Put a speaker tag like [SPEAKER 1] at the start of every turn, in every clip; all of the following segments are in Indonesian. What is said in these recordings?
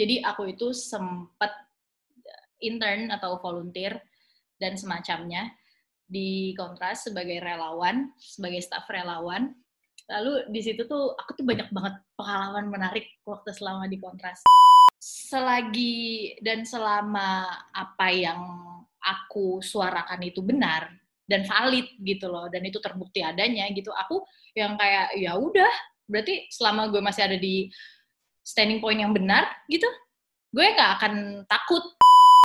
[SPEAKER 1] Jadi aku itu sempat intern atau volunteer dan semacamnya di Kontras sebagai relawan, sebagai staff relawan. Lalu di situ tuh aku tuh banyak banget pengalaman menarik waktu selama di Kontras. Selagi dan selama apa yang aku suarakan itu benar dan valid gitu loh dan itu terbukti adanya gitu aku yang kayak ya udah berarti selama gue masih ada di standing point yang benar gitu gue nggak akan takut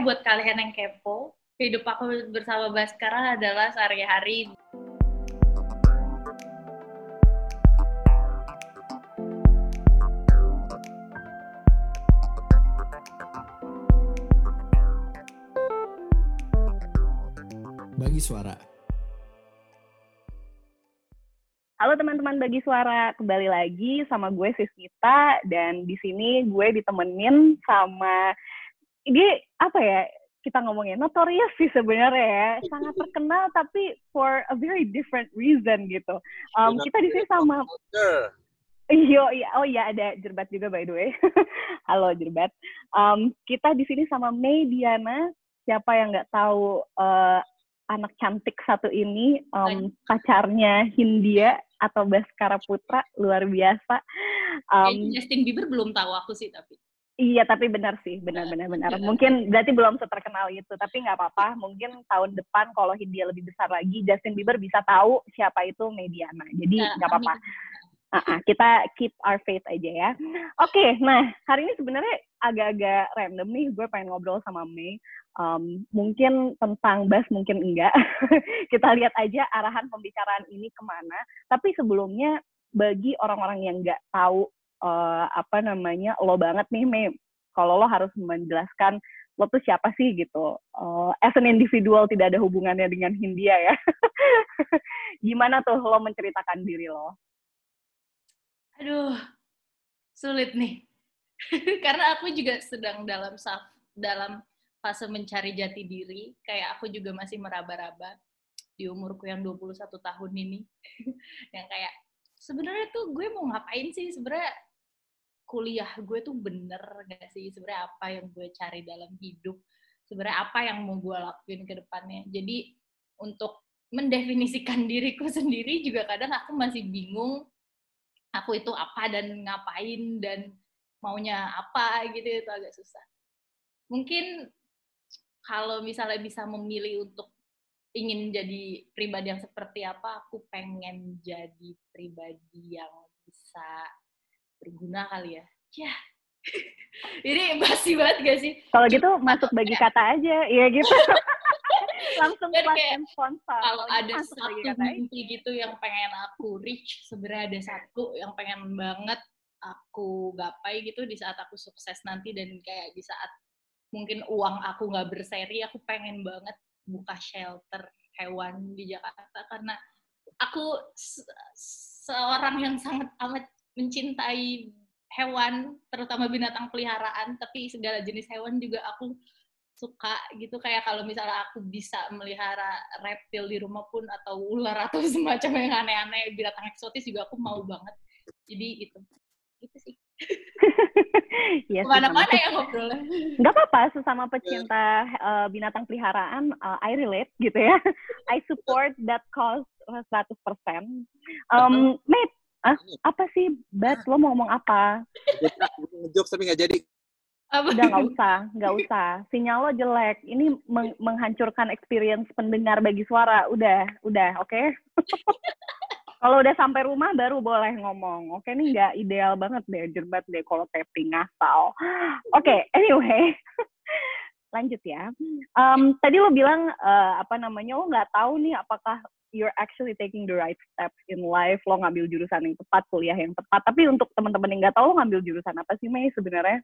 [SPEAKER 1] buat kalian yang kepo. Hidup aku bersama Baskara adalah sehari-hari.
[SPEAKER 2] Bagi suara
[SPEAKER 3] Halo teman-teman bagi suara, kembali lagi sama gue Siskita dan di sini gue ditemenin sama ini apa ya kita ngomongnya notorious sih sebenarnya ya sangat terkenal tapi for a very different reason gitu. Um, kita di sini sama Iyo, iya, oh iya ada Jerbat juga by the way. Halo Jerbat. Um, kita di sini sama May Diana. Siapa yang nggak tahu uh, anak cantik satu ini um, pacarnya Hindia atau Baskara Putra luar biasa.
[SPEAKER 1] Um, Justin Bieber belum tahu aku sih tapi.
[SPEAKER 3] Iya tapi benar sih benar-benar benar. Mungkin berarti belum seterkenal itu tapi nggak apa-apa. Mungkin tahun depan kalau Hindia lebih besar lagi Justin Bieber bisa tahu siapa itu Mediana. Jadi nah, nggak apa-apa. Uh -uh, kita keep our faith aja ya. Oke, okay, nah hari ini sebenarnya agak-agak random nih. Gue pengen ngobrol sama Mei. Um, mungkin tentang bas, mungkin enggak. kita lihat aja arahan pembicaraan ini ke mana. Tapi sebelumnya bagi orang-orang yang nggak tahu uh, apa namanya lo banget nih Mei, kalau lo harus menjelaskan lo tuh siapa sih gitu. Uh, as an individual tidak ada hubungannya dengan Hindia ya. Gimana tuh lo menceritakan diri lo?
[SPEAKER 1] Aduh, sulit nih. Karena aku juga sedang dalam dalam fase mencari jati diri, kayak aku juga masih meraba-raba di umurku yang 21 tahun ini. yang kayak sebenarnya tuh gue mau ngapain sih? Sebenarnya kuliah gue tuh bener gak sih? Sebenarnya apa yang gue cari dalam hidup? Sebenarnya apa yang mau gue lakuin ke depannya? Jadi untuk mendefinisikan diriku sendiri juga kadang aku masih bingung aku itu apa dan ngapain dan maunya apa gitu itu agak susah. Mungkin kalau misalnya bisa memilih untuk ingin jadi pribadi yang seperti apa, aku pengen jadi pribadi yang bisa berguna kali ya. Ya, ini basi banget gak sih?
[SPEAKER 3] Kalau gitu masuk bagi kata aja, ya gitu. langsung
[SPEAKER 1] Dan kayak sponsor. Kalau ada satu mimpi gitu yang pengen aku reach, sebenarnya ada satu yang pengen banget aku gapai gitu di saat aku sukses nanti dan kayak di saat mungkin uang aku nggak berseri, aku pengen banget buka shelter hewan di Jakarta karena aku se seorang yang sangat amat mencintai hewan, terutama binatang peliharaan, tapi segala jenis hewan juga aku suka gitu. Kayak kalau misalnya aku bisa melihara reptil di rumah pun atau ular atau semacam yang aneh-aneh binatang eksotis juga aku mau banget. Jadi itu. Itu sih.
[SPEAKER 3] Ya,
[SPEAKER 1] mana-mana ya ngobrolnya.
[SPEAKER 3] Nggak apa-apa sesama pecinta uh, binatang peliharaan uh, I relate gitu ya. I support that cause 100% um, Mate, ah, apa sih Bat lo mau ngomong apa
[SPEAKER 2] ngejok tapi nggak jadi
[SPEAKER 3] apa? Udah nggak usah, nggak usah. Sinyal lo jelek. Ini meng menghancurkan experience pendengar bagi suara. Udah, udah, oke? Okay? kalau udah sampai rumah baru boleh ngomong. Oke, okay, ini nggak ideal banget deh, jerbat deh kalau tapping ngasal. Oke, okay, anyway. Lanjut ya. Um, tadi lo bilang uh, apa namanya lo nggak tahu nih apakah you're actually taking the right steps in life, lo ngambil jurusan yang tepat, kuliah yang tepat. Tapi untuk teman-teman yang nggak tahu lo ngambil jurusan apa sih Mei sebenarnya?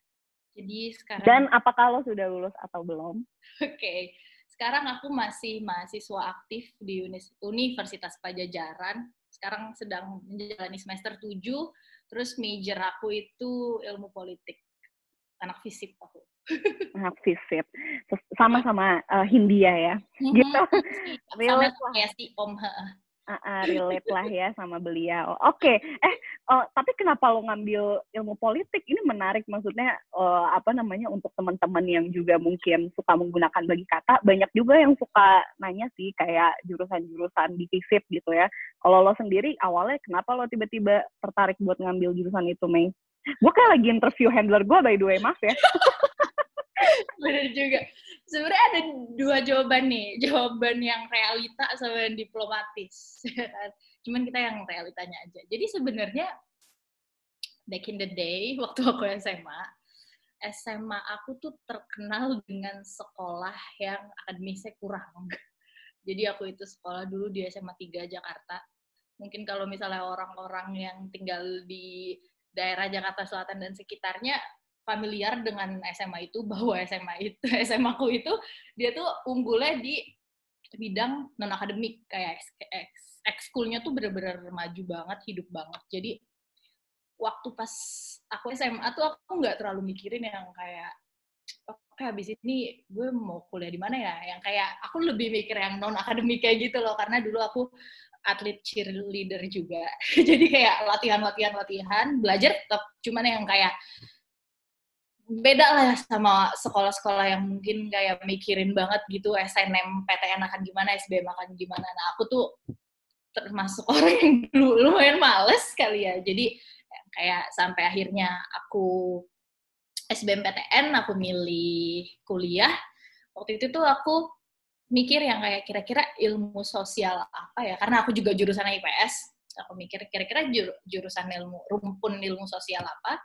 [SPEAKER 1] Jadi sekarang
[SPEAKER 3] Dan apakah lo sudah lulus atau belum?
[SPEAKER 1] Oke. Okay. Sekarang aku masih mahasiswa aktif di Universitas Pajajaran. Sekarang sedang menjalani semester 7. Terus major aku itu ilmu politik. Anak fisip aku.
[SPEAKER 3] Fisip. Sama-sama uh, Hindia ya.
[SPEAKER 1] Gitu. Sama kayak si Om.
[SPEAKER 3] Uh, uh, relate lah ya sama beliau. Oke, okay. eh uh, tapi kenapa lo ngambil ilmu politik? Ini menarik maksudnya uh, apa namanya untuk teman-teman yang juga mungkin suka menggunakan bagi kata. Banyak juga yang suka nanya sih kayak jurusan-jurusan di FISIP gitu ya. Kalau lo sendiri awalnya kenapa lo tiba-tiba tertarik buat ngambil jurusan itu, Mei? Gue kayak lagi interview handler gue by the way, maaf ya.
[SPEAKER 1] Bener juga sebenarnya ada dua jawaban nih, jawaban yang realita sama yang diplomatis. Cuman kita yang realitanya aja. Jadi sebenarnya back in the day waktu aku SMA, SMA aku tuh terkenal dengan sekolah yang akademisnya kurang. Jadi aku itu sekolah dulu di SMA 3 Jakarta. Mungkin kalau misalnya orang-orang yang tinggal di daerah Jakarta Selatan dan sekitarnya familiar dengan SMA itu bahwa SMA itu SMA aku itu dia tuh unggulnya di bidang non akademik kayak ekskulnya tuh bener-bener maju banget hidup banget. Jadi waktu pas aku SMA tuh aku nggak terlalu mikirin yang kayak oke habis ini gue mau kuliah di mana ya? Yang kayak aku lebih mikir yang non akademik kayak gitu loh karena dulu aku atlet cheerleader juga. Jadi kayak latihan latihan latihan belajar tetap cuman yang kayak beda lah sama sekolah-sekolah yang mungkin kayak mikirin banget gitu SNM PTN akan gimana SBM akan gimana. Nah aku tuh termasuk orang yang dulu lumayan males kali ya. Jadi kayak sampai akhirnya aku SBM PTN aku milih kuliah. Waktu itu tuh aku mikir yang kayak kira-kira ilmu sosial apa ya? Karena aku juga jurusan IPS aku mikir kira-kira jur, jurusan ilmu rumpun ilmu sosial apa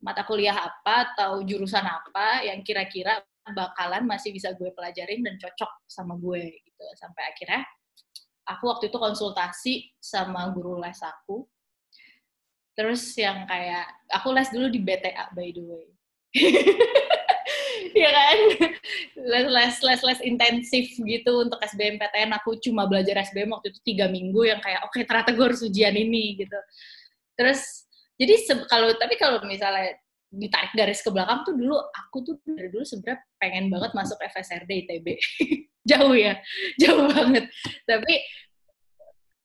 [SPEAKER 1] mata kuliah apa atau jurusan apa yang kira-kira bakalan masih bisa gue pelajarin dan cocok sama gue gitu. Sampai akhirnya aku waktu itu konsultasi sama guru les aku. Terus yang kayak aku les dulu di BTA by the way. Ya kan? Les les les les intensif gitu untuk SBMPTN aku cuma belajar SBM waktu itu tiga minggu yang kayak oke okay, ternyata gue harus ujian ini gitu. Terus jadi kalau tapi kalau misalnya ditarik garis ke belakang tuh dulu aku tuh dari dulu sebenarnya pengen banget masuk FSRD ITB jauh ya jauh banget. Tapi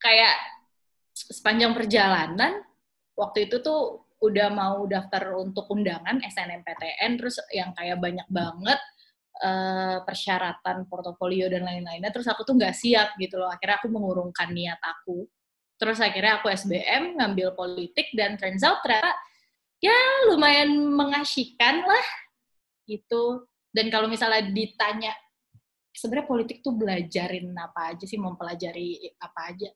[SPEAKER 1] kayak sepanjang perjalanan waktu itu tuh udah mau daftar untuk undangan SNMPTN terus yang kayak banyak banget uh, persyaratan portofolio dan lain-lainnya terus aku tuh nggak siap gitu loh. Akhirnya aku mengurungkan niat aku Terus akhirnya aku SBM, ngambil politik, dan turns out ternyata ya lumayan mengasihkan lah gitu. Dan kalau misalnya ditanya, sebenarnya politik tuh belajarin apa aja sih, mempelajari apa aja.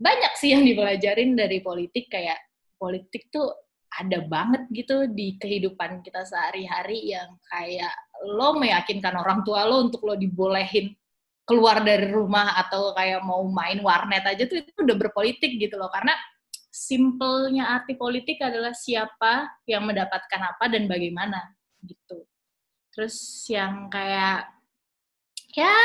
[SPEAKER 1] Banyak sih yang dipelajarin dari politik, kayak politik tuh ada banget gitu di kehidupan kita sehari-hari yang kayak lo meyakinkan orang tua lo untuk lo dibolehin keluar dari rumah atau kayak mau main warnet aja tuh itu udah berpolitik gitu loh. Karena simpelnya arti politik adalah siapa yang mendapatkan apa dan bagaimana gitu. Terus yang kayak ya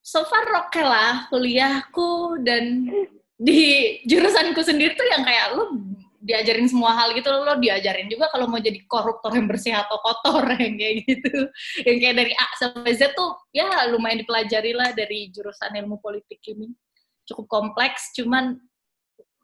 [SPEAKER 1] so far oke okay lah kuliahku dan di jurusanku sendiri tuh yang kayak lu diajarin semua hal gitu lo diajarin juga kalau mau jadi koruptor yang bersih atau kotor yang kayak gitu. Yang kayak dari A sampai Z tuh ya lumayan dipelajari lah dari jurusan ilmu politik ini. Cukup kompleks cuman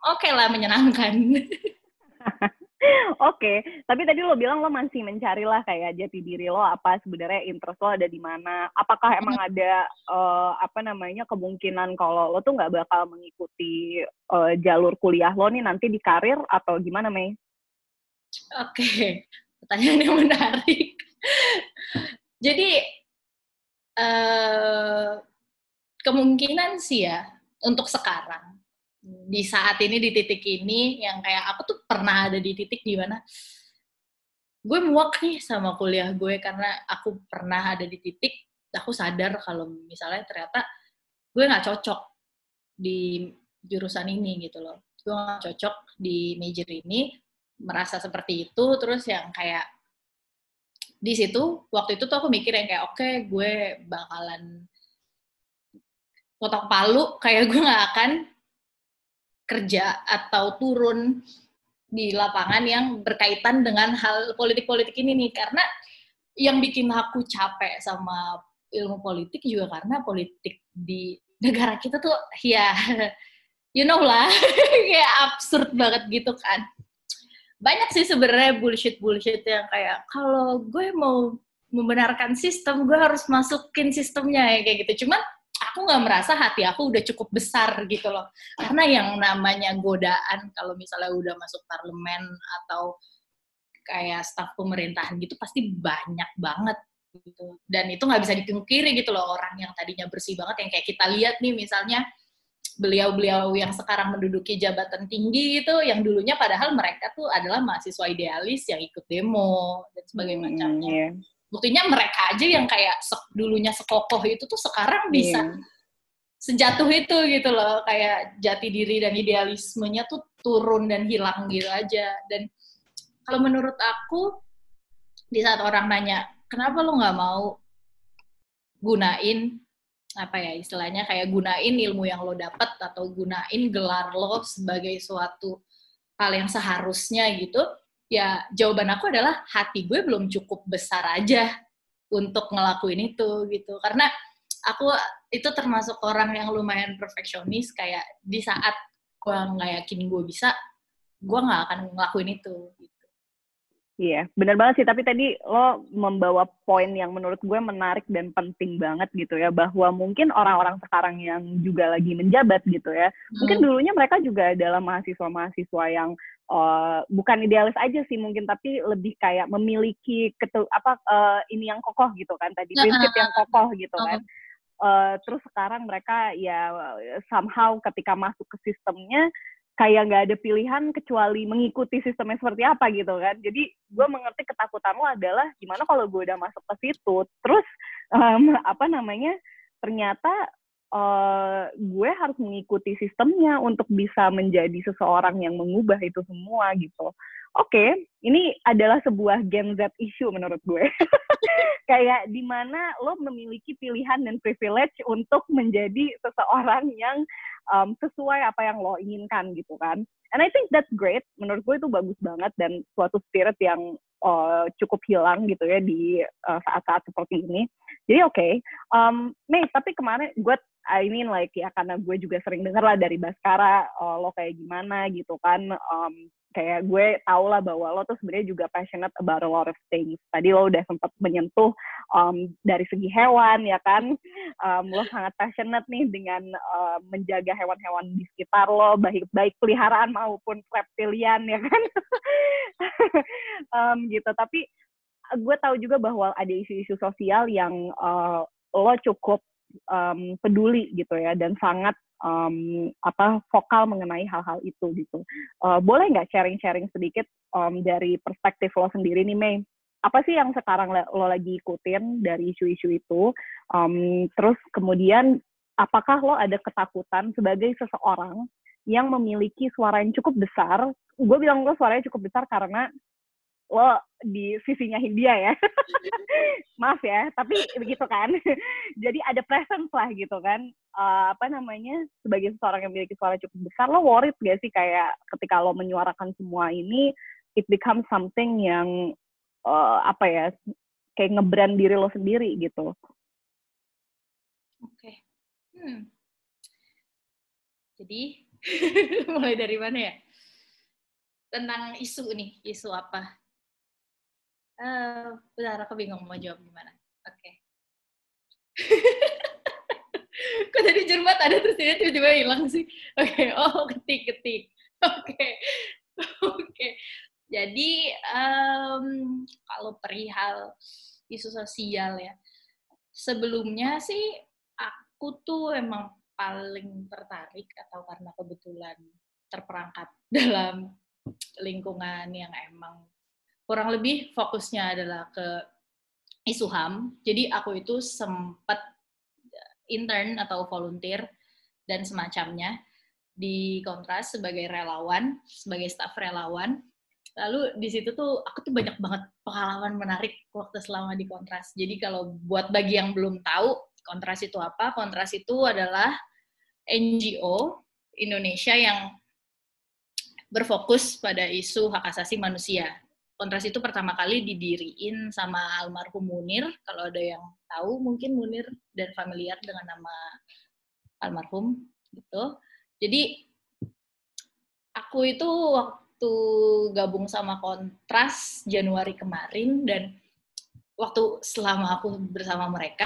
[SPEAKER 1] oke okay lah menyenangkan
[SPEAKER 3] Oke, okay. tapi tadi lo bilang lo masih mencari lah kayak jati diri lo apa sebenarnya interest lo ada di mana. Apakah emang ada uh, apa namanya kemungkinan kalau lo tuh nggak bakal mengikuti uh, jalur kuliah lo nih nanti di karir atau gimana, Mei?
[SPEAKER 1] Oke, okay. pertanyaan yang menarik. Jadi uh, kemungkinan sih ya untuk sekarang di saat ini di titik ini yang kayak aku tuh pernah ada di titik di mana gue muak nih sama kuliah gue karena aku pernah ada di titik aku sadar kalau misalnya ternyata gue nggak cocok di jurusan ini gitu loh. Gue nggak cocok di major ini merasa seperti itu terus yang kayak di situ waktu itu tuh aku mikir yang kayak oke okay, gue bakalan kotak palu kayak gue nggak akan kerja atau turun di lapangan yang berkaitan dengan hal politik-politik ini nih. Karena yang bikin aku capek sama ilmu politik juga karena politik di negara kita tuh ya you know lah kayak absurd banget gitu kan. Banyak sih sebenarnya bullshit bullshit yang kayak kalau gue mau membenarkan sistem gue harus masukin sistemnya ya kayak gitu. Cuman aku nggak merasa hati aku udah cukup besar gitu loh karena yang namanya godaan kalau misalnya udah masuk parlemen atau kayak staf pemerintahan gitu pasti banyak banget gitu dan itu nggak bisa dipungkiri gitu loh orang yang tadinya bersih banget yang kayak kita lihat nih misalnya beliau-beliau yang sekarang menduduki jabatan tinggi itu yang dulunya padahal mereka tuh adalah mahasiswa idealis yang ikut demo dan sebagainya. Yeah. Buktinya mereka aja yang kayak se dulunya sekokoh itu tuh sekarang bisa yeah. sejatuh itu gitu loh kayak jati diri dan idealismenya tuh turun dan hilang gitu aja dan kalau menurut aku di saat orang nanya kenapa lo nggak mau gunain apa ya istilahnya kayak gunain ilmu yang lo dapet atau gunain gelar lo sebagai suatu hal yang seharusnya gitu ya jawaban aku adalah hati gue belum cukup besar aja untuk ngelakuin itu gitu karena aku itu termasuk orang yang lumayan perfeksionis kayak di saat gue nggak yakin gue bisa gue nggak akan ngelakuin itu gitu.
[SPEAKER 3] Iya, benar banget sih. Tapi tadi lo membawa poin yang menurut gue menarik dan penting banget gitu ya, bahwa mungkin orang-orang sekarang yang juga lagi menjabat gitu ya, hmm. mungkin dulunya mereka juga adalah mahasiswa-mahasiswa yang uh, bukan idealis aja sih mungkin, tapi lebih kayak memiliki ketu apa uh, ini yang kokoh gitu kan tadi, prinsip yang kokoh gitu kan. Uh, terus sekarang mereka ya somehow ketika masuk ke sistemnya kayak nggak ada pilihan kecuali mengikuti sistemnya seperti apa gitu kan. Jadi gue mengerti ketakutan lo adalah gimana kalau gue udah masuk ke situ, terus um, apa namanya ternyata uh, gue harus mengikuti sistemnya untuk bisa menjadi seseorang yang mengubah itu semua gitu. Oke, okay, ini adalah sebuah Gen Z issue menurut gue. kayak di mana lo memiliki pilihan dan privilege untuk menjadi seseorang yang um, sesuai apa yang lo inginkan gitu kan. And I think that's great. Menurut gue itu bagus banget dan suatu spirit yang uh, cukup hilang gitu ya di uh, saat-saat uh, seperti ini. Jadi oke, okay. um, Mei, tapi kemarin gue I mean like ya karena gue juga sering denger lah dari Baskara uh, lo kayak gimana gitu kan um, kayak gue tau lah bahwa lo tuh sebenarnya juga passionate about a lot of things. Tadi lo udah sempat menyentuh um, dari segi hewan ya kan, um, lo sangat passionate nih dengan uh, menjaga hewan-hewan di sekitar lo, baik baik peliharaan maupun reptilian ya kan, um, gitu. Tapi gue tahu juga bahwa ada isu-isu sosial yang uh, lo cukup um, peduli gitu ya dan sangat um, apa vokal mengenai hal-hal itu gitu. Uh, boleh nggak sharing-sharing sedikit um, dari perspektif lo sendiri nih Mei? Apa sih yang sekarang lo lagi ikutin dari isu-isu itu? Um, terus kemudian apakah lo ada ketakutan sebagai seseorang yang memiliki suara yang cukup besar? Gue bilang lo suaranya cukup besar karena lo di sisinya Hindia ya. Maaf ya, tapi begitu kan. Jadi ada presence lah gitu kan. Uh, apa namanya, sebagai seseorang yang memiliki suara cukup besar, lo worried gak sih kayak ketika lo menyuarakan semua ini, it becomes something yang, uh, apa ya, kayak ngebrand diri lo sendiri gitu.
[SPEAKER 1] Oke. Okay. Hmm. Jadi, mulai dari mana ya? Tentang isu nih, isu apa? Uh, bentar, aku bingung mau jawab gimana. Oke. Okay. Kok tadi cermat ada terus dia tiba-tiba hilang sih? Oke, okay. oh ketik-ketik. Oke, okay. oke. Okay. Jadi um, kalau perihal isu sosial ya, sebelumnya sih aku tuh emang paling tertarik atau karena kebetulan terperangkap dalam lingkungan yang emang kurang lebih fokusnya adalah ke isu HAM. Jadi aku itu sempat intern atau volunteer dan semacamnya di Kontras sebagai relawan, sebagai staf relawan. Lalu di situ tuh aku tuh banyak banget pengalaman menarik waktu selama di Kontras. Jadi kalau buat bagi yang belum tahu Kontras itu apa? Kontras itu adalah NGO Indonesia yang berfokus pada isu hak asasi manusia kontras itu pertama kali didiriin sama almarhum Munir. Kalau ada yang tahu mungkin Munir dan familiar dengan nama almarhum gitu. Jadi aku itu waktu gabung sama Kontras Januari kemarin dan waktu selama aku bersama mereka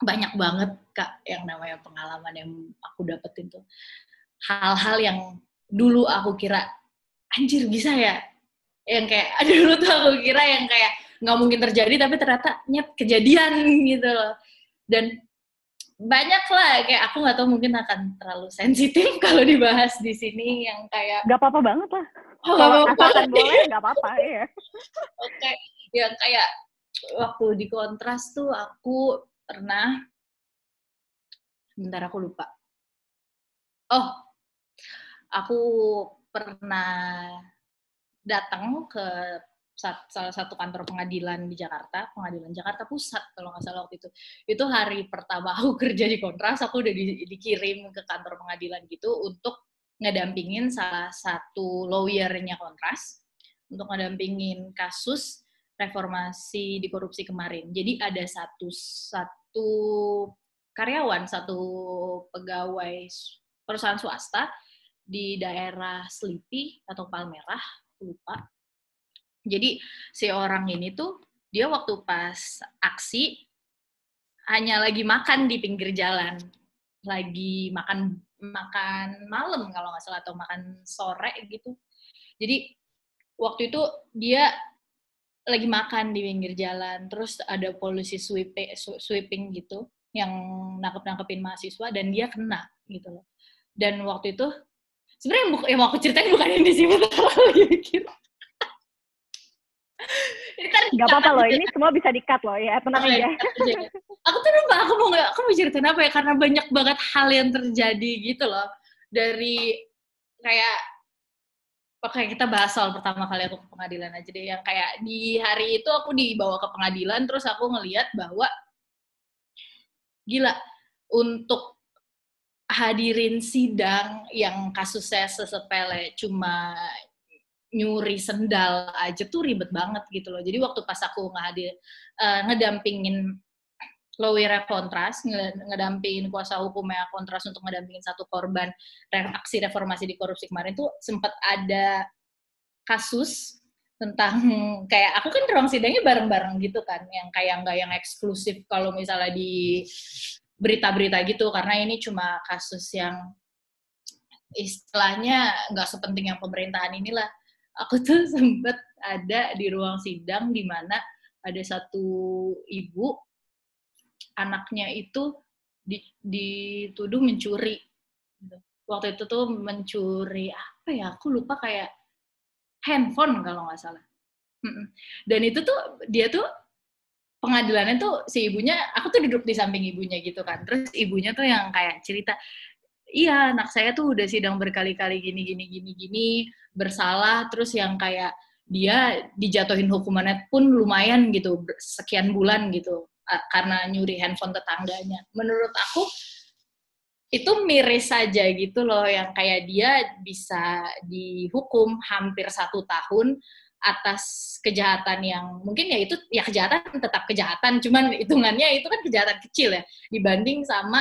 [SPEAKER 1] banyak banget kak yang namanya pengalaman yang aku dapetin tuh hal-hal yang dulu aku kira anjir bisa ya yang kayak dulu tuh aku kira yang kayak nggak mungkin terjadi tapi ternyata nyet kejadian gitu loh. Dan banyak lah kayak aku nggak tahu mungkin akan terlalu sensitif kalau dibahas di sini yang kayak
[SPEAKER 3] nggak apa-apa banget lah.
[SPEAKER 1] Oh,
[SPEAKER 3] kalau asalkan boleh nggak apa-apa ya
[SPEAKER 1] oke okay. yang kayak waktu di kontras tuh aku pernah bentar aku lupa. Oh aku pernah datang ke salah satu kantor pengadilan di Jakarta, pengadilan Jakarta Pusat kalau nggak salah waktu itu. Itu hari pertama aku kerja di Kontras, aku udah di, dikirim ke kantor pengadilan gitu untuk ngedampingin salah satu lawyernya Kontras untuk ngedampingin kasus reformasi di korupsi kemarin. Jadi ada satu satu karyawan, satu pegawai perusahaan swasta di daerah Selipi atau Palmerah, lupa. Jadi si orang ini tuh dia waktu pas aksi hanya lagi makan di pinggir jalan, lagi makan makan malam kalau nggak salah atau makan sore gitu. Jadi waktu itu dia lagi makan di pinggir jalan, terus ada polisi sweeping, sweeping gitu yang nangkep nangkepin mahasiswa dan dia kena gitu loh. Dan waktu itu sebenarnya yang mau aku ceritain bukan yang di sini lagi mikir.
[SPEAKER 3] ini kan nggak apa-apa loh, ini semua bisa dikat loh ya, tenang aja.
[SPEAKER 1] aku tuh lupa, aku mau nggak, aku mau ceritain apa ya, karena banyak banget hal yang terjadi gitu loh. Dari kayak Oke, kita bahas soal pertama kali aku ke pengadilan aja deh. Yang kayak di hari itu aku dibawa ke pengadilan, terus aku ngeliat bahwa gila untuk hadirin sidang yang kasusnya sesepele cuma nyuri sendal aja tuh ribet banget gitu loh. Jadi waktu pas aku ngadir uh, ngedampingin lawyer kontras, ngedampingin kuasa hukumnya kontras untuk ngedampingin satu korban aksi reformasi di korupsi kemarin tuh sempat ada kasus tentang kayak aku kan ruang sidangnya bareng-bareng gitu kan, yang kayak nggak yang eksklusif kalau misalnya di berita-berita gitu karena ini cuma kasus yang istilahnya nggak sepenting yang pemerintahan inilah. Aku tuh sempet ada di ruang sidang di mana ada satu ibu anaknya itu dituduh mencuri. Waktu itu tuh mencuri apa ya? Aku lupa kayak handphone kalau nggak salah. Dan itu tuh dia tuh pengadilannya tuh si ibunya, aku tuh duduk di samping ibunya gitu kan. Terus ibunya tuh yang kayak cerita, iya anak saya tuh udah sidang berkali-kali gini gini gini gini bersalah terus yang kayak dia dijatuhin hukumannya pun lumayan gitu sekian bulan gitu karena nyuri handphone tetangganya. Menurut aku itu miris saja gitu loh yang kayak dia bisa dihukum hampir satu tahun atas kejahatan yang mungkin ya itu ya kejahatan tetap kejahatan cuman hitungannya itu kan kejahatan kecil ya dibanding sama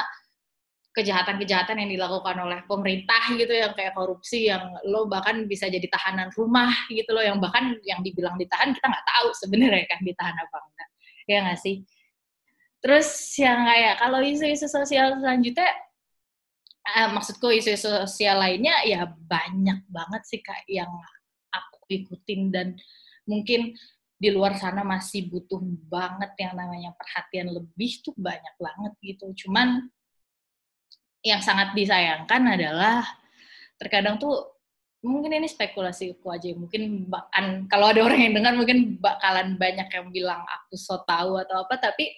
[SPEAKER 1] kejahatan-kejahatan yang dilakukan oleh pemerintah gitu yang kayak korupsi yang lo bahkan bisa jadi tahanan rumah gitu loh yang bahkan yang dibilang ditahan kita nggak tahu sebenarnya kan ditahan apa enggak ya nggak sih? Terus yang kayak kalau isu-isu sosial selanjutnya, uh, maksudku isu-isu sosial lainnya ya banyak banget sih kak yang ikutin dan mungkin di luar sana masih butuh banget yang namanya perhatian lebih tuh banyak banget gitu. Cuman yang sangat disayangkan adalah terkadang tuh mungkin ini spekulasi aku aja mungkin bahkan kalau ada orang yang dengar mungkin bakalan banyak yang bilang aku so tahu atau apa tapi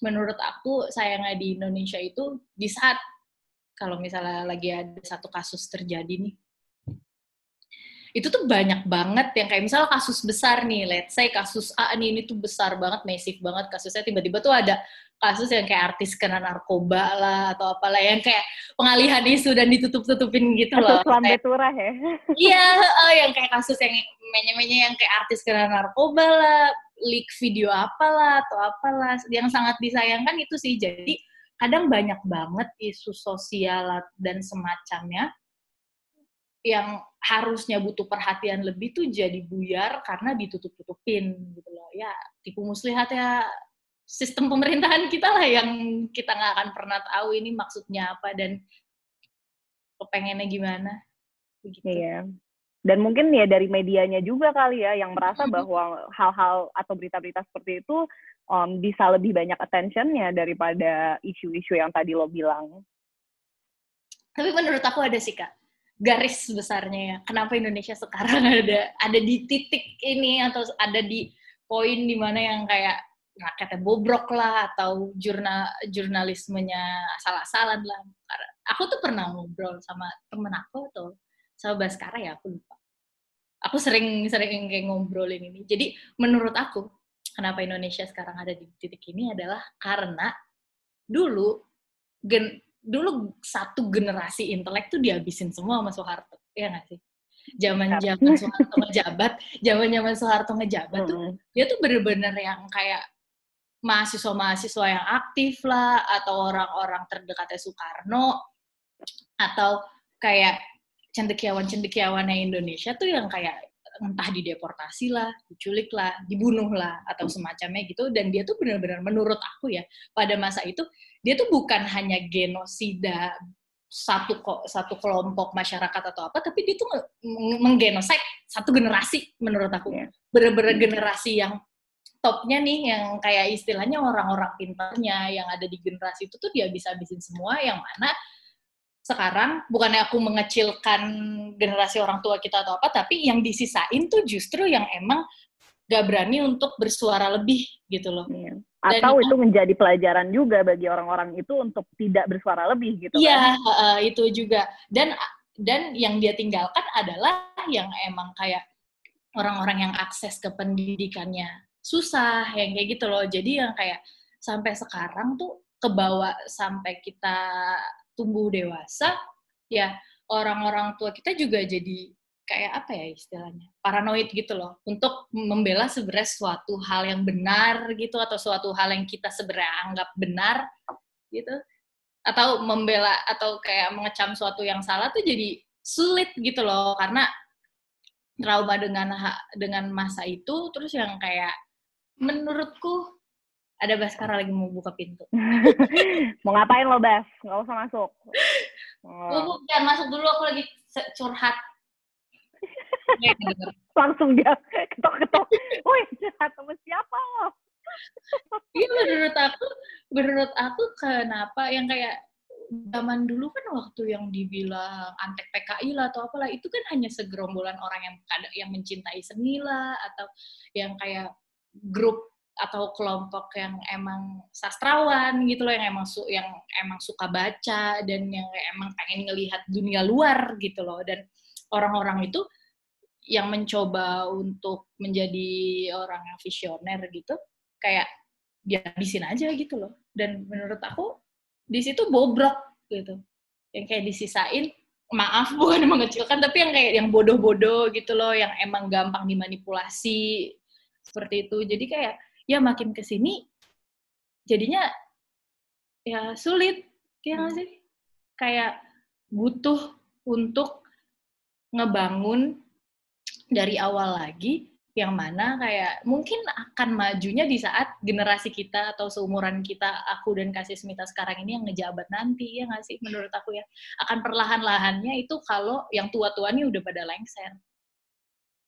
[SPEAKER 1] menurut aku sayangnya di Indonesia itu di saat kalau misalnya lagi ada satu kasus terjadi nih itu tuh banyak banget yang kayak misalnya kasus besar nih, let's say kasus A nih ini tuh besar banget, massive banget kasusnya tiba-tiba tuh ada kasus yang kayak artis kena narkoba lah atau apalah yang kayak pengalihan isu dan ditutup-tutupin gitu loh.
[SPEAKER 3] Kasus lambe turah ya.
[SPEAKER 1] Iya, uh, yang kayak kasus yang menye-menye yang kayak artis kena narkoba lah, leak video apalah atau apalah yang sangat disayangkan itu sih jadi kadang banyak banget isu sosial dan semacamnya yang harusnya butuh perhatian lebih tuh jadi buyar karena ditutup-tutupin gitu loh. Ya, tipu muslihat ya sistem pemerintahan kita lah yang kita nggak akan pernah tahu ini maksudnya apa dan kepengennya gimana.
[SPEAKER 3] Begitu. Iya. Dan mungkin ya dari medianya juga kali ya yang merasa bahwa hal-hal atau berita-berita seperti itu um, bisa lebih banyak attentionnya daripada isu-isu yang tadi lo bilang.
[SPEAKER 1] Tapi menurut aku ada sih kak garis besarnya ya kenapa Indonesia sekarang ada ada di titik ini atau ada di poin di mana yang kayak rakyatnya bobrok lah atau jurnal jurnalismenya salah-salah lah. Aku tuh pernah ngobrol sama temen aku tuh sama Baskara ya aku lupa. Aku sering sering kayak ngobrolin ini. Jadi menurut aku kenapa Indonesia sekarang ada di titik ini adalah karena dulu gen, dulu satu generasi intelek tuh dihabisin semua sama Soeharto, ya nggak sih? Zaman zaman Soeharto ngejabat, zaman zaman Soeharto ngejabat tuh dia tuh bener-bener yang kayak mahasiswa-mahasiswa yang aktif lah, atau orang-orang terdekatnya Soekarno, atau kayak cendekiawan-cendekiawannya Indonesia tuh yang kayak entah dideportasi lah, diculik lah, dibunuh lah, atau semacamnya gitu. Dan dia tuh benar-benar menurut aku ya, pada masa itu, dia tuh bukan hanya genosida satu kok satu kelompok masyarakat atau apa, tapi dia tuh menggenosid satu generasi menurut aku. Yeah. Bener-bener generasi yang topnya nih, yang kayak istilahnya orang-orang pintarnya yang ada di generasi itu tuh dia bisa habisin semua, yang mana sekarang bukannya aku mengecilkan generasi orang tua kita atau apa, tapi yang disisain tuh justru yang emang gak berani untuk bersuara lebih gitu loh.
[SPEAKER 3] Iya. Atau Dan itu menjadi pelajaran juga bagi orang-orang itu untuk tidak bersuara lebih gitu
[SPEAKER 1] Iya, kan? uh, itu juga. Dan dan yang dia tinggalkan adalah yang emang kayak orang-orang yang akses ke pendidikannya susah, yang kayak gitu loh. Jadi yang kayak sampai sekarang tuh kebawa sampai kita tumbuh dewasa, ya orang-orang tua kita juga jadi kayak apa ya istilahnya paranoid gitu loh untuk membela sebenarnya suatu hal yang benar gitu atau suatu hal yang kita sebenarnya anggap benar gitu. Atau membela atau kayak mengecam suatu yang salah tuh jadi sulit gitu loh karena trauma dengan dengan masa itu terus yang kayak menurutku ada Baskara lagi mau buka pintu.
[SPEAKER 3] mau ngapain lo, Bas? Nggak usah masuk.
[SPEAKER 1] Oh. Jangan masuk dulu, aku lagi curhat.
[SPEAKER 3] Langsung dia ketok-ketok. Woi, curhat sama siapa lo?
[SPEAKER 1] Iya, menurut aku, menurut aku kenapa yang kayak zaman dulu kan waktu yang dibilang antek PKI lah atau apalah itu kan hanya segerombolan orang yang yang mencintai seni lah atau yang kayak grup atau kelompok yang emang sastrawan gitu loh yang emang su yang emang suka baca dan yang emang pengen ngelihat dunia luar gitu loh. Dan orang-orang itu yang mencoba untuk menjadi orang yang visioner gitu kayak dia habisin aja gitu loh. Dan menurut aku di situ bobrok gitu. Yang kayak disisain maaf bukan mengecilkan tapi yang kayak yang bodoh-bodoh gitu loh yang emang gampang dimanipulasi seperti itu. Jadi kayak ya makin ke sini jadinya ya sulit. Ya nggak sih? Kayak butuh untuk ngebangun dari awal lagi yang mana kayak mungkin akan majunya di saat generasi kita atau seumuran kita aku dan kasih Smita sekarang ini yang ngejabat nanti ya nggak sih menurut aku ya. Akan perlahan-lahannya itu kalau yang tua-tua ini udah pada lengser.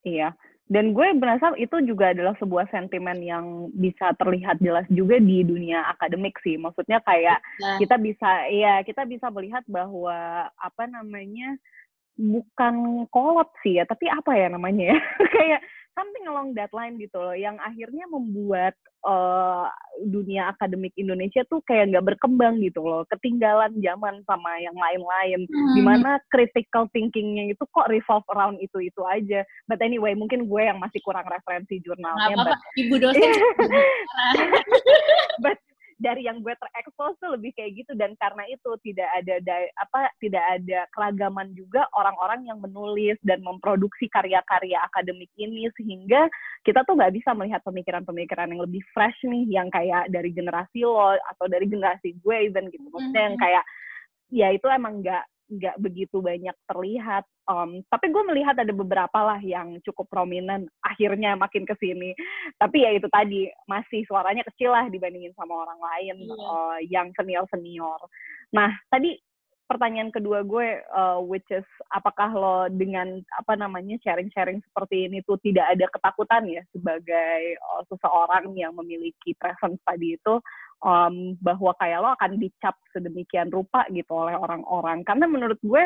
[SPEAKER 3] Iya, dan gue merasa itu juga adalah sebuah sentimen yang bisa terlihat jelas juga di dunia akademik sih. Maksudnya kayak nah. kita bisa ya kita bisa melihat bahwa apa namanya bukan kolot sih ya, tapi apa ya namanya ya? kayak something along that line gitu loh yang akhirnya membuat uh, dunia akademik Indonesia tuh kayak nggak berkembang gitu loh ketinggalan zaman sama yang lain-lain. Hmm. di mana critical thinkingnya itu kok revolve around itu itu aja. But anyway mungkin gue yang masih kurang referensi jurnalnya
[SPEAKER 1] apa, but, ibu dosen.
[SPEAKER 3] But dari yang gue terekspos tuh lebih kayak gitu. Dan karena itu tidak ada da- apa tidak ada keragaman juga orang-orang yang menulis dan memproduksi karya-karya akademik ini. Sehingga kita tuh nggak bisa melihat pemikiran-pemikiran yang lebih fresh nih yang kayak dari generasi lo atau dari generasi gue even gitu. Maksudnya yang kayak ya itu emang nggak nggak begitu banyak terlihat. Um, tapi gue melihat ada beberapa lah yang cukup prominent akhirnya makin ke sini. Tapi ya itu tadi masih suaranya kecil lah dibandingin sama orang lain yeah. uh, yang senior senior. Nah tadi pertanyaan kedua gue, uh, which is apakah lo dengan apa namanya sharing-sharing seperti ini tuh tidak ada ketakutan ya sebagai uh, seseorang yang memiliki presence tadi itu um, bahwa kayak lo akan dicap sedemikian rupa gitu oleh orang-orang. Karena menurut gue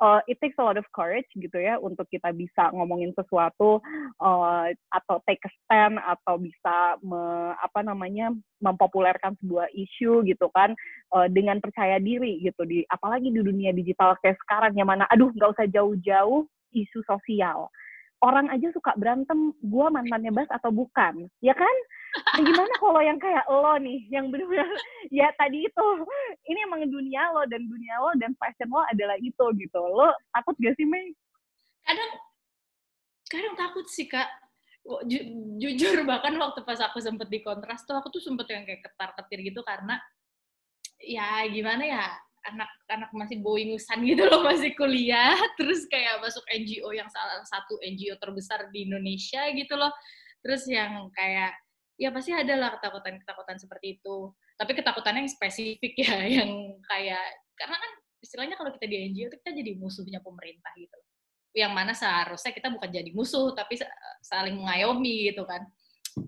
[SPEAKER 3] uh, it takes a lot of courage gitu ya untuk kita bisa ngomongin sesuatu uh, atau take a stand atau bisa me, apa namanya mempopulerkan sebuah isu gitu kan uh, dengan percaya diri gitu di apalagi di dunia digital kayak sekarang yang mana aduh nggak usah jauh-jauh isu sosial orang aja suka berantem gue mantannya Bas atau bukan? Ya kan? Nah, gimana kalau yang kayak lo nih yang benar-benar ya tadi itu ini emang dunia lo dan dunia lo dan passion lo adalah itu gitu. Lo takut gak sih Mei?
[SPEAKER 1] kadang kadang takut sih kak. Ju, jujur bahkan waktu pas aku sempet di kontras tuh aku tuh sempet yang kayak ketar ketir gitu karena ya gimana ya anak-anak masih boingusan gitu loh masih kuliah terus kayak masuk NGO yang salah satu NGO terbesar di Indonesia gitu loh. Terus yang kayak ya pasti ada lah ketakutan-ketakutan seperti itu. Tapi ketakutannya yang spesifik ya yang kayak karena kan istilahnya kalau kita di NGO kita jadi musuhnya pemerintah gitu loh. Yang mana seharusnya kita bukan jadi musuh tapi saling mengayomi gitu kan.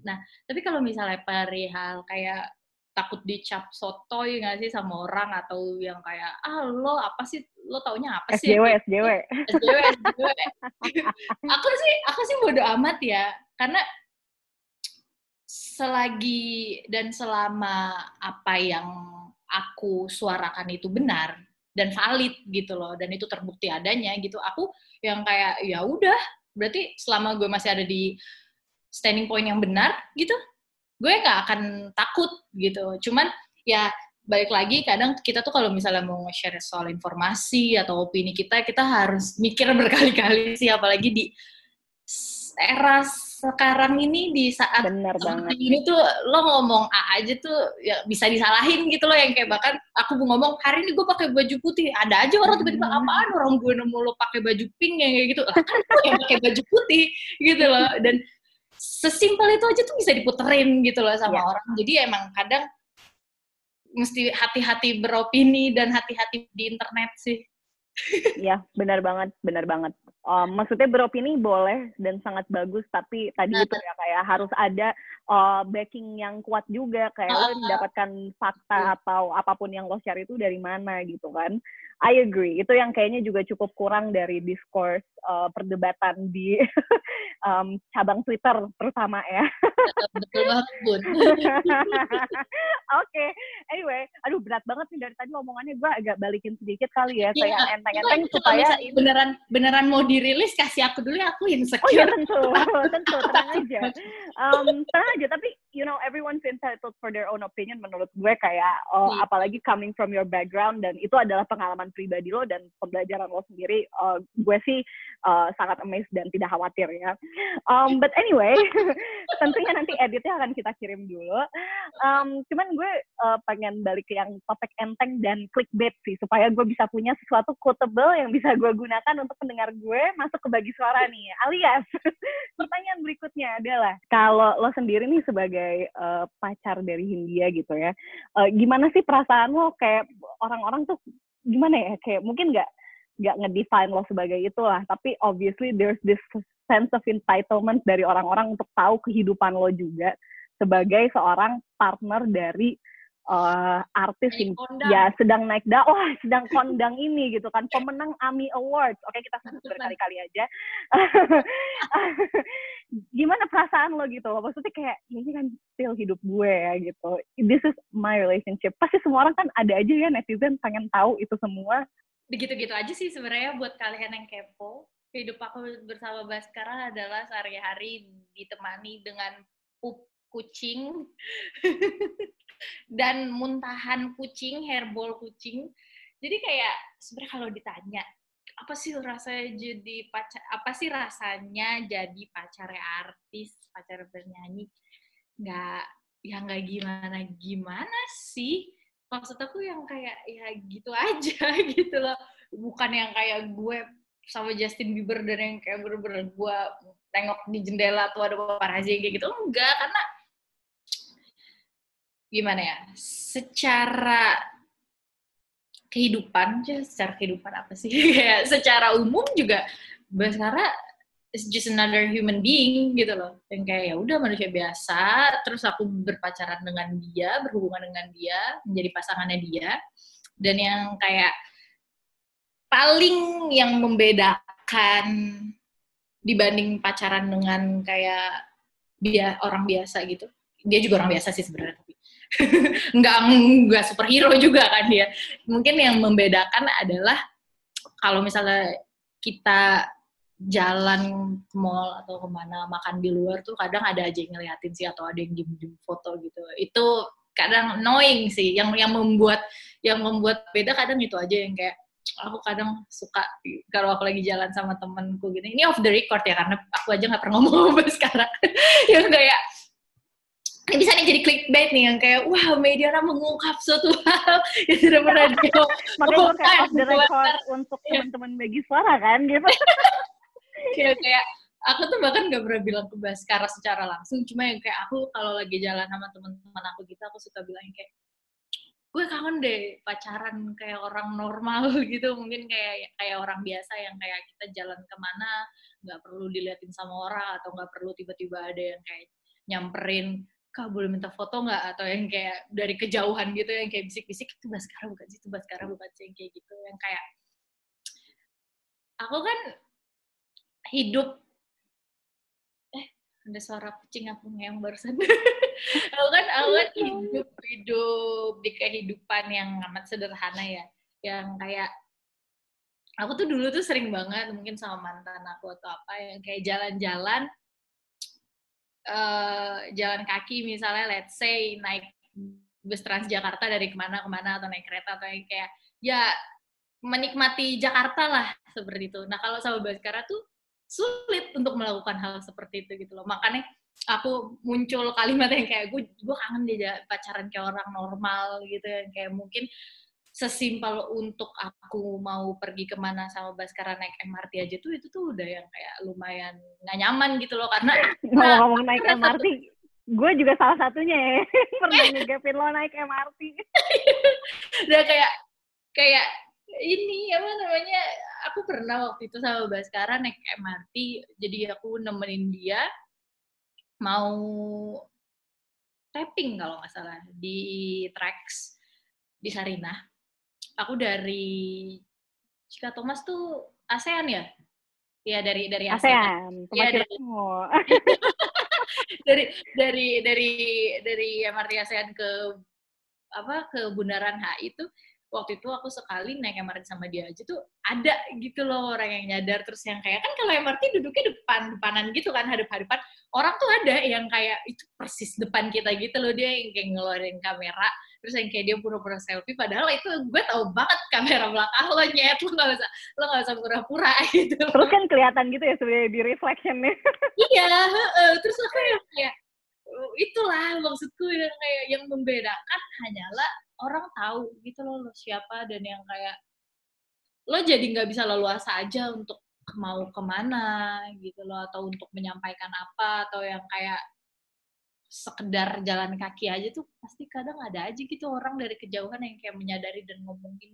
[SPEAKER 1] Nah tapi kalau misalnya perihal kayak takut dicap sotoy nggak sih sama orang atau yang kayak ah lo apa sih? Lo taunya apa sih?
[SPEAKER 3] SJW SJW
[SPEAKER 1] SJW SJW aku sih aku sih bodo amat ya karena selagi dan selama apa yang aku suarakan itu benar dan valid gitu loh dan itu terbukti adanya gitu aku yang kayak ya udah berarti selama gue masih ada di standing point yang benar gitu gue nggak akan takut gitu cuman ya balik lagi kadang kita tuh kalau misalnya mau nge-share soal informasi atau opini kita kita harus mikir berkali-kali sih apalagi di era sekarang ini di saat
[SPEAKER 3] Bener banget.
[SPEAKER 1] ini tuh lo ngomong A aja tuh ya bisa disalahin gitu loh yang kayak bahkan aku mau ngomong hari ini gue pakai baju putih ada aja orang tiba-tiba hmm. apaan orang gue nemu lo pakai baju pink yang kayak gitu lah kan yang pakai baju putih gitu loh dan sesimpel itu aja tuh bisa diputerin gitu loh sama yeah. orang. Jadi emang kadang mesti hati-hati beropini dan hati-hati di internet sih.
[SPEAKER 3] Iya, benar banget, benar banget. Um, maksudnya beropini boleh dan sangat bagus, tapi tadi nah, itu ya kayak harus ada uh, backing yang kuat juga, kayak uh, lo mendapatkan fakta uh, atau apa pun yang lo share itu dari mana gitu kan. I agree. Itu yang kayaknya juga cukup kurang dari diskurs uh, perdebatan di um, cabang Twitter terutama ya.
[SPEAKER 1] Betul banget, Bun.
[SPEAKER 3] Oke. Anyway, aduh berat banget nih dari tadi omongannya gue agak balikin sedikit kali ya, yeah. enteng-enteng supaya
[SPEAKER 1] ini... beneran beneran mau dirilis kasih aku dulu ya aku insecure.
[SPEAKER 3] Oh iya tentu, tentu, tenang aja. Um, tenang aja, tapi you know everyone's entitled for their own opinion menurut gue kayak oh, yeah. apalagi coming from your background dan itu adalah pengalaman pribadi lo dan pembelajaran lo sendiri, uh, gue sih uh, sangat amazed dan tidak khawatir ya. Um, but anyway, tentunya nanti editnya akan kita kirim dulu. Um, cuman gue uh, pengen balik ke yang topik enteng dan clickbait sih, supaya gue bisa punya sesuatu quotable yang bisa gue gunakan untuk pendengar gue masuk ke bagi suara nih. Alias, pertanyaan berikutnya adalah, kalau lo sendiri nih sebagai uh, pacar dari Hindia gitu ya, uh, gimana sih perasaan lo kayak orang-orang tuh gimana ya? Kayak mungkin nggak nggak ngedefine lo sebagai itulah tapi obviously there's this sense of entitlement dari orang-orang untuk tahu kehidupan lo juga sebagai seorang partner dari uh, artis yang ya sedang naik dakwah, sedang kondang ini gitu kan, pemenang AMI Awards. Oke, kita sebut berkali-kali aja. Gimana perasaan lo gitu? Maksudnya kayak ya ini kan still hidup gue ya gitu. This is my relationship. Pasti semua orang kan ada aja ya netizen pengen tahu itu semua.
[SPEAKER 1] Begitu-gitu aja sih sebenarnya buat kalian yang kepo. Hidup aku bersama Baskara adalah sehari-hari ditemani dengan pup kucing dan muntahan kucing, hairball kucing. Jadi kayak sebenarnya kalau ditanya apa sih rasanya jadi pacar apa sih rasanya jadi pacar artis, pacar bernyanyi? Nggak ya nggak gimana gimana sih. Maksud aku yang kayak ya gitu aja gitu loh. Bukan yang kayak gue sama Justin Bieber dan yang kayak bener-bener gue tengok di jendela tuh ada paparazi kayak gitu enggak karena gimana ya secara kehidupan secara kehidupan apa sih? Kayak secara umum juga Baskara is just another human being gitu loh. Yang kayak ya udah manusia biasa terus aku berpacaran dengan dia berhubungan dengan dia menjadi pasangannya dia. Dan yang kayak paling yang membedakan dibanding pacaran dengan kayak dia orang biasa gitu. Dia juga orang biasa sih sebenarnya nggak nggak superhero juga kan dia. Mungkin yang membedakan adalah kalau misalnya kita jalan ke mall atau ke mana makan di luar tuh kadang ada aja yang ngeliatin sih atau ada yang diem-diem foto gitu. Itu kadang annoying sih. Yang yang membuat yang membuat beda kadang itu aja yang kayak aku kadang suka kalau aku lagi jalan sama temenku gitu ini off the record ya karena aku aja nggak pernah ngomong sekarang yang kayak bisa nih jadi clickbait nih yang kayak wah media mengungkap suatu hal. Yang tidak pernah dia
[SPEAKER 3] makanya gue kayak off the record untuk teman-teman bagi suara kan gitu.
[SPEAKER 1] Kayak kayak aku tuh bahkan gak pernah bilang ke Baskara secara langsung. Cuma yang kayak aku kalau lagi jalan sama teman-teman aku gitu aku suka bilang kayak gue kangen deh pacaran kayak orang normal gitu. Mungkin kayak kayak orang biasa yang kayak kita jalan ke mana nggak perlu diliatin sama orang atau nggak perlu tiba-tiba ada yang kayak nyamperin kak boleh minta foto nggak? Atau yang kayak dari kejauhan gitu yang kayak bisik-bisik itu Baskara bukan sih? Itu Baskara bukan sih? Yang kayak gitu yang kayak aku kan hidup eh ada suara kucing aku yang barusan. Aku kan aku kan hidup hidup di kehidupan yang amat sederhana ya. Yang kayak aku tuh dulu tuh sering banget mungkin sama mantan aku atau apa yang kayak jalan-jalan uh, jalan kaki misalnya let's say naik bus Transjakarta dari ke mana ke mana atau naik kereta atau yang kayak ya menikmati Jakarta lah seperti itu. Nah kalau sama Baskara tuh sulit untuk melakukan hal seperti itu gitu loh. Makanya aku muncul kalimat yang kayak gue gue kangen dia pacaran kayak orang normal gitu yang kayak mungkin sesimpel untuk aku mau pergi ke mana sama Baskara naik MRT aja tuh itu tuh udah yang kayak lumayan nggak nyaman gitu loh karena
[SPEAKER 3] ngomong naik MRT gue juga salah satunya ya pernah ngegapin lo naik MRT
[SPEAKER 1] udah kayak kayak ini apa namanya aku pernah waktu itu sama Baskara naik MRT jadi aku nemenin dia mau tapping kalau nggak salah di tracks di Sarinah aku dari Cika Thomas tuh ASEAN ya? Iya dari dari
[SPEAKER 3] ASEAN. ASEAN. Ya, dari,
[SPEAKER 1] dari dari dari dari MRT ASEAN ke apa ke Bundaran HI itu waktu itu aku sekali naik MRT sama dia aja tuh ada gitu loh orang yang nyadar terus yang kayak kan kalau MRT duduknya depan depanan gitu kan hadap-hadapan orang tuh ada yang kayak itu persis depan kita gitu loh dia yang kayak ngeluarin kamera terus yang kayak dia pura-pura selfie padahal itu gue tau banget kamera belakang lo nyet. Lo gak usah lo gak usah pura-pura gitu.
[SPEAKER 3] Terus kan kelihatan gitu ya sebenarnya di reflectionnya
[SPEAKER 1] iya uh, terus aku yang kayak itulah maksudku yang kayak yang membedakan hanyalah orang tahu gitu loh lo siapa dan yang kayak lo jadi nggak bisa leluasa aja untuk mau ke mana gitu loh atau untuk menyampaikan apa atau yang kayak sekedar jalan kaki aja tuh pasti kadang ada aja gitu orang dari kejauhan yang kayak menyadari dan ngomongin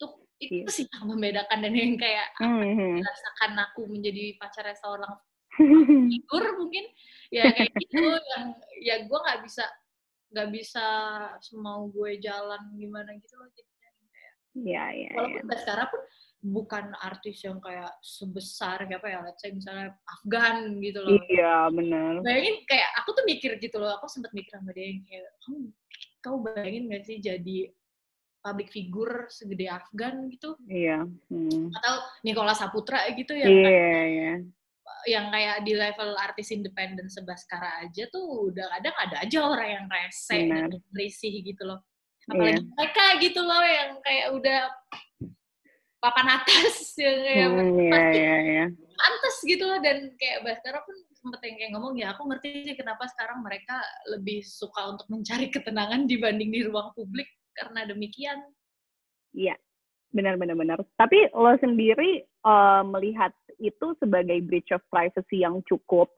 [SPEAKER 1] tuh itu yeah. sih yang membedakan dan yang kayak mm-hmm. rasakan aku menjadi pacarnya seorang figur mungkin ya kayak gitu yang ya gue nggak bisa nggak bisa semau gue jalan gimana gitu loh jadinya kayak
[SPEAKER 3] yeah, yeah,
[SPEAKER 1] walaupun yeah. sekarang pun bukan artis yang kayak sebesar kayak apa ya let's say misalnya Afgan gitu loh
[SPEAKER 3] iya benar
[SPEAKER 1] bayangin kayak aku tuh mikir gitu loh aku sempat mikir sama dia yang kayak kamu kau bayangin gak sih jadi public figure segede Afgan gitu
[SPEAKER 3] iya hmm.
[SPEAKER 1] atau Nikola Saputra gitu ya
[SPEAKER 3] iya yeah, iya
[SPEAKER 1] yang kayak di level artis independen sebaskara aja tuh udah kadang ada aja orang yang rese
[SPEAKER 3] Benar.
[SPEAKER 1] dan berisih gitu loh.
[SPEAKER 3] Iya.
[SPEAKER 1] Apalagi mereka gitu loh yang kayak udah papan atas yang kayak
[SPEAKER 3] Hmm, iya,
[SPEAKER 1] pasti
[SPEAKER 3] iya, iya.
[SPEAKER 1] pantas gitu loh dan kayak Baskara pun sempet yang kayak ngomong ya aku ngerti sih kenapa sekarang mereka lebih suka untuk mencari ketenangan dibanding di ruang publik karena demikian.
[SPEAKER 3] Iya, benar benar benar. Tapi lo sendiri eh, melihat itu sebagai breach of privacy yang cukup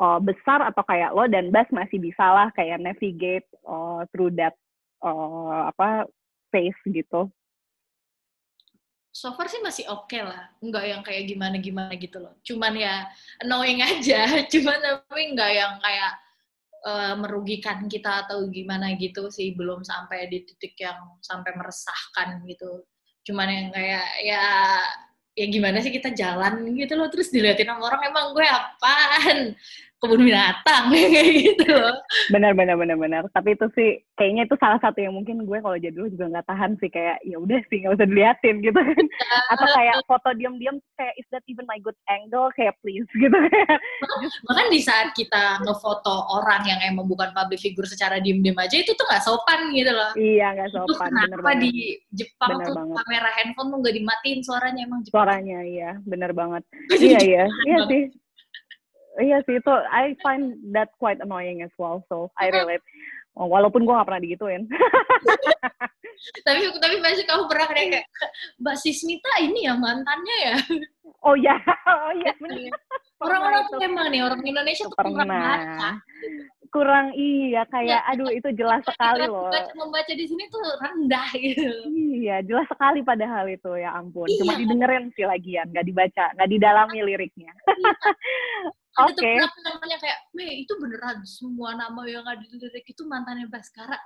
[SPEAKER 3] eh, besar atau kayak lo dan Bas masih bisa lah kayak navigate eh, through that eh, apa phase gitu.
[SPEAKER 1] So far sih masih oke lah, nggak yang kayak gimana-gimana gitu loh. Cuman ya annoying aja, cuman tapi nggak yang kayak eh, merugikan kita atau gimana gitu sih, belum sampai di titik yang sampai meresahkan gitu. Cuman yang kayak ya ya gimana sih kita jalan gitu loh, terus diliatin sama orang emang gue apaan? Kebun binatang kayak gitu loh.
[SPEAKER 3] Benar benar benar benar. Tapi itu sih kayaknya itu salah satu yang mungkin gue kalau jadi lo juga nggak tahan sih kayak ya udah sih nggak usah diliatin gitu kan. Atau kayak foto diam-diam kayak is that even my good angle kayak please gitu kayak.
[SPEAKER 1] Bahkan di saat kita ngefoto orang yang emang bukan public figure secara diem-diem aja itu tuh nggak sopan gitu loh.
[SPEAKER 3] Iya nggak
[SPEAKER 1] Itu
[SPEAKER 3] sopan bener
[SPEAKER 1] kenapa
[SPEAKER 3] banget.
[SPEAKER 1] di Jepang
[SPEAKER 3] Bener
[SPEAKER 1] tuh
[SPEAKER 3] banget.
[SPEAKER 1] kamera handphone tuh nggak dimatiin suaranya emang Jepang.
[SPEAKER 3] Suaranya iya bener banget. Iya iya iya sih iya sih itu I find that quite annoying as well so I relate. Oh, walaupun gue gak pernah digituin.
[SPEAKER 1] Tapi tapi pasti kamu pernah kayak Mbak Sismita ini ya mantannya ya.
[SPEAKER 3] oh ya oh iya bener.
[SPEAKER 1] Orang-orang tuh emang nih orang Indonesia tuh kurang baca.
[SPEAKER 3] kurang iya kayak aduh itu jelas sekali loh.
[SPEAKER 1] Baca membaca di sini tuh rendah gitu.
[SPEAKER 3] iya jelas sekali padahal itu ya ampun. Cuma
[SPEAKER 1] Iya.
[SPEAKER 3] didengerin sih lagian nggak dibaca nggak didalami liriknya
[SPEAKER 1] Ada tuh
[SPEAKER 3] Oke.
[SPEAKER 1] berapa namanya kayak, Mei itu beneran semua nama yang ada di lirik itu mantannya Baskara.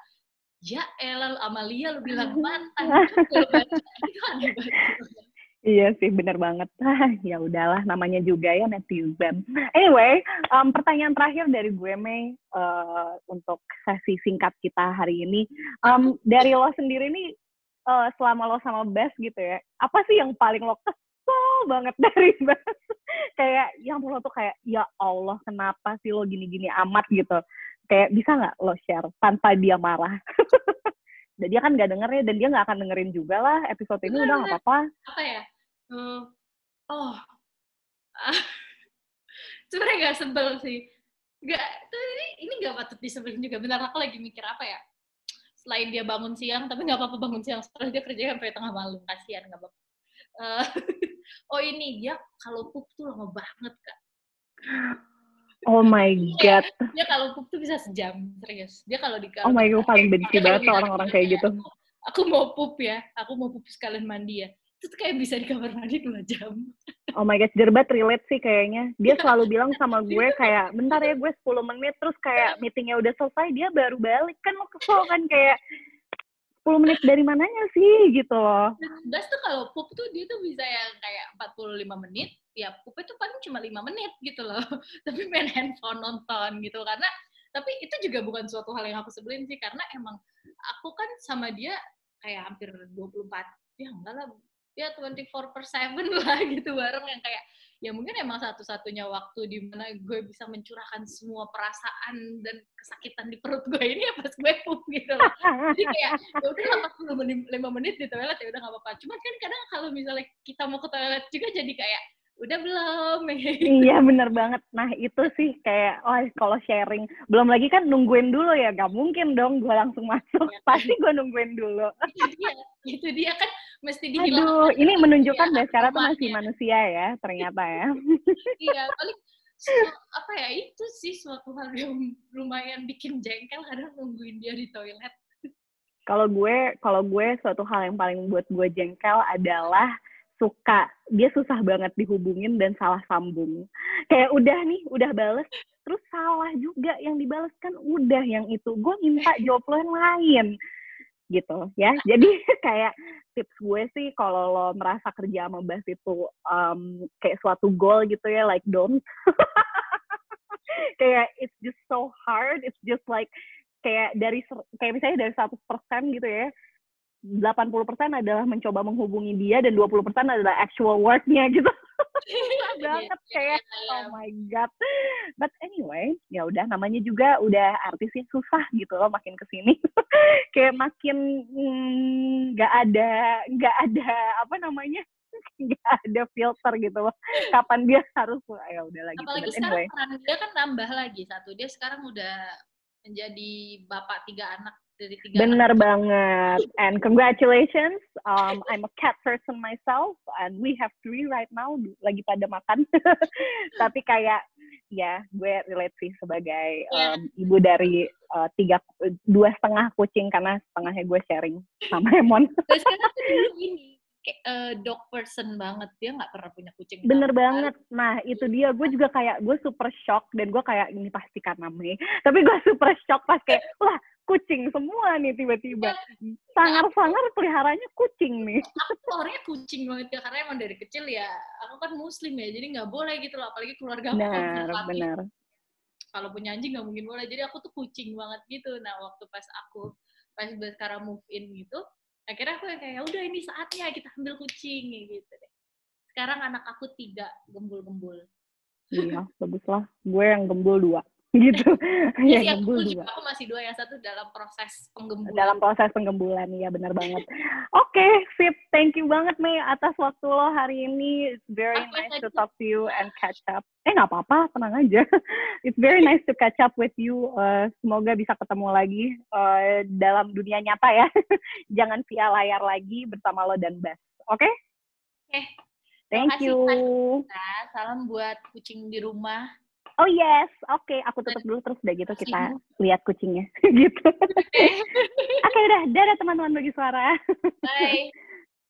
[SPEAKER 1] Ya elah, Amalia lu bilang mantan. Itu aneh banget.
[SPEAKER 3] Iya sih, bener banget. ya udahlah, namanya juga ya netizen. Anyway, um, pertanyaan terakhir dari gue, Mei, uh, untuk sesi singkat kita hari ini. Um, dari lo sendiri nih, uh, selama lo sama Bas gitu ya, apa sih yang paling lo kesel banget dari kayak, yang lo tuh kayak, ya Allah, kenapa sih lo gini-gini amat gitu? Kayak, bisa nggak lo share tanpa dia marah? dan dia kan nggak denger ya, dan dia nggak akan dengerin juga lah episode ini, udah nggak apa-apa.
[SPEAKER 1] Apa ya? Hmm, oh. Sebenarnya gak sebel sih. Gak, tuh ini, ini gak patut disebelin juga. Bentar, aku lagi mikir apa ya? Selain dia bangun siang, tapi gak apa-apa bangun siang. Setelah dia kerja sampai tengah malam. Kasihan, gak apa-apa. Eh, oh ini, dia kalau pup tuh lama banget, Kak.
[SPEAKER 3] Oh my
[SPEAKER 1] Iya.
[SPEAKER 3] god.
[SPEAKER 1] Dia kalau pup tuh bisa sejam, serius. Dia kalau di
[SPEAKER 3] Oh my god, paling benci banget orang-orang kayak gitu.
[SPEAKER 1] Aku mau pup ya, aku mau pup sekalian mandi ya. Itu tuh kayak bisa di kamar mandi dua jam.
[SPEAKER 3] Oh my god, Jerbat relate sih kayaknya. Dia selalu bilang sama gue kayak, bentar ya gue 10 menit, terus kayak meetingnya udah selesai, dia baru balik. Kan lo kesel kan kayak, 10 menit dari mananya sih gitu loh.
[SPEAKER 1] Bas tuh kalau pup tuh dia tuh bisa yang kayak 45 menit, ya pupnya tuh paling cuma 5 menit gitu loh. Tapi main handphone nonton gitu karena tapi itu juga bukan suatu hal yang aku sebelin sih karena emang aku kan sama dia kayak hampir 24 ya enggak lah ya 24 per 7 lah gitu bareng yang kayak ya mungkin emang satu-satunya waktu di mana gue bisa mencurahkan semua perasaan dan kesakitan di perut gue ini ya pas gue pup gitu loh jadi kayak ya udah 45 menit, 5 menit di toilet ya udah nggak apa-apa cuman kan kadang kalau misalnya kita mau ke toilet juga jadi kayak udah belum
[SPEAKER 3] iya bener banget. Nah itu sih kayak, oh kalau sharing. Belum lagi kan nungguin dulu ya, gak mungkin dong gue langsung masuk.
[SPEAKER 1] Iya.
[SPEAKER 3] Pasti gue nungguin dulu.
[SPEAKER 1] itu dia itu dia kan mesti
[SPEAKER 3] Aduh,
[SPEAKER 1] dihilangkan
[SPEAKER 3] ini menunjukkan
[SPEAKER 1] ya,
[SPEAKER 3] Baskara tuh masih
[SPEAKER 1] aromanya.
[SPEAKER 3] manusia ya, ternyata ya.
[SPEAKER 1] iya paling apa ya itu sih suatu hal yang lumayan bikin jengkel kadang nungguin dia di toilet.
[SPEAKER 3] Kalau gue kalau gue suatu hal yang paling buat gue jengkel adalah suka. Dia susah banget dihubungin dan salah sambung. Kayak udah nih udah bales terus salah juga yang dibales. Kan udah yang itu. Gue minta jawab lo yang lain gitu ya jadi kayak tips gue sih kalau lo merasa kerja sama Bas itu um, kayak suatu goal gitu ya like don't kayak it's just so hard it's just like kayak dari kayak misalnya dari 100% gitu ya 80% adalah mencoba menghubungi dia dan 20% adalah actual work-nya gitu.
[SPEAKER 1] Iya,
[SPEAKER 3] banget
[SPEAKER 1] iya,
[SPEAKER 3] kayak
[SPEAKER 1] iya.
[SPEAKER 3] oh my god. But anyway ya udah namanya juga udah artis sih susah gitu loh makin ke sini kayak makin mm, nggak ada nggak ada apa namanya nggak ada filter gitu loh. Kapan dia harus ya udah lagi
[SPEAKER 1] Apalagi
[SPEAKER 3] but
[SPEAKER 1] sekarang
[SPEAKER 3] anyway.
[SPEAKER 1] peran dia kan nambah lagi. Satu. Dia sekarang udah menjadi bapak tiga anak dari tiga
[SPEAKER 3] Bener
[SPEAKER 1] anak.
[SPEAKER 3] banget. And congratulations. Um, I'm a cat person myself, and we have three right now. Lagi pada makan. Tapi kayak ya, gue relate sih sebagai
[SPEAKER 1] Iya.
[SPEAKER 3] um, ibu dari uh, tiga dua setengah kucing karena setengahnya gue sharing sama Emon.
[SPEAKER 1] Tuh dulu gini, kayak eh, dog person banget. Dia nggak pernah punya kucing.
[SPEAKER 3] Bener banget. Nah, itu dia. Gue juga kayak, gue super shock. Dan gue kayak, ini pasti karena Mei. Tapi gue super shock pas kayak, wah, kucing semua nih tiba-tiba. Sangar-sangar peliharanya kucing nih.
[SPEAKER 1] aku orangnya kucing banget ya karena emang dari kecil ya aku kan muslim ya jadi nggak boleh gitu loh apalagi keluarga aku kan
[SPEAKER 3] Benar,
[SPEAKER 1] konservatif.
[SPEAKER 3] benar.
[SPEAKER 1] kalau punya anjing nggak mungkin boleh jadi aku tuh kucing banget gitu nah waktu pas aku pas sekarang move in gitu akhirnya aku kayak "Ya udah ini saatnya kita ambil kucing gitu deh sekarang anak aku tiga gembul-gembul
[SPEAKER 3] Iya, bagus lah. Gue yang gembul dua. Gitu.
[SPEAKER 1] Iya
[SPEAKER 3] yang
[SPEAKER 1] sih, aku
[SPEAKER 3] gembul
[SPEAKER 1] juga
[SPEAKER 3] dua.
[SPEAKER 1] aku masih dua yang satu dalam proses penggembulan
[SPEAKER 3] Dalam proses penggembulan, iya benar banget. Oke, sip. Thank you banget, Mei, atas waktu lo hari ini. It's very
[SPEAKER 1] Apa
[SPEAKER 3] nice to talk to you and catch up. Eh, nggak apa-apa, tenang aja. It's very nice to catch up with you. Uh, semoga bisa ketemu lagi uh, dalam dunia nyata ya. Jangan via layar lagi bersama lo dan Bas. Oke?
[SPEAKER 1] Oke.
[SPEAKER 3] Thank
[SPEAKER 1] kasih,
[SPEAKER 3] you.
[SPEAKER 1] Nah, salam buat kucing di rumah
[SPEAKER 3] Oh yes, oke. Aku tutup dulu terus udah gitu kita lihat kucingnya. gitu. Oke udah, dadah teman-teman bagi suara.
[SPEAKER 1] bye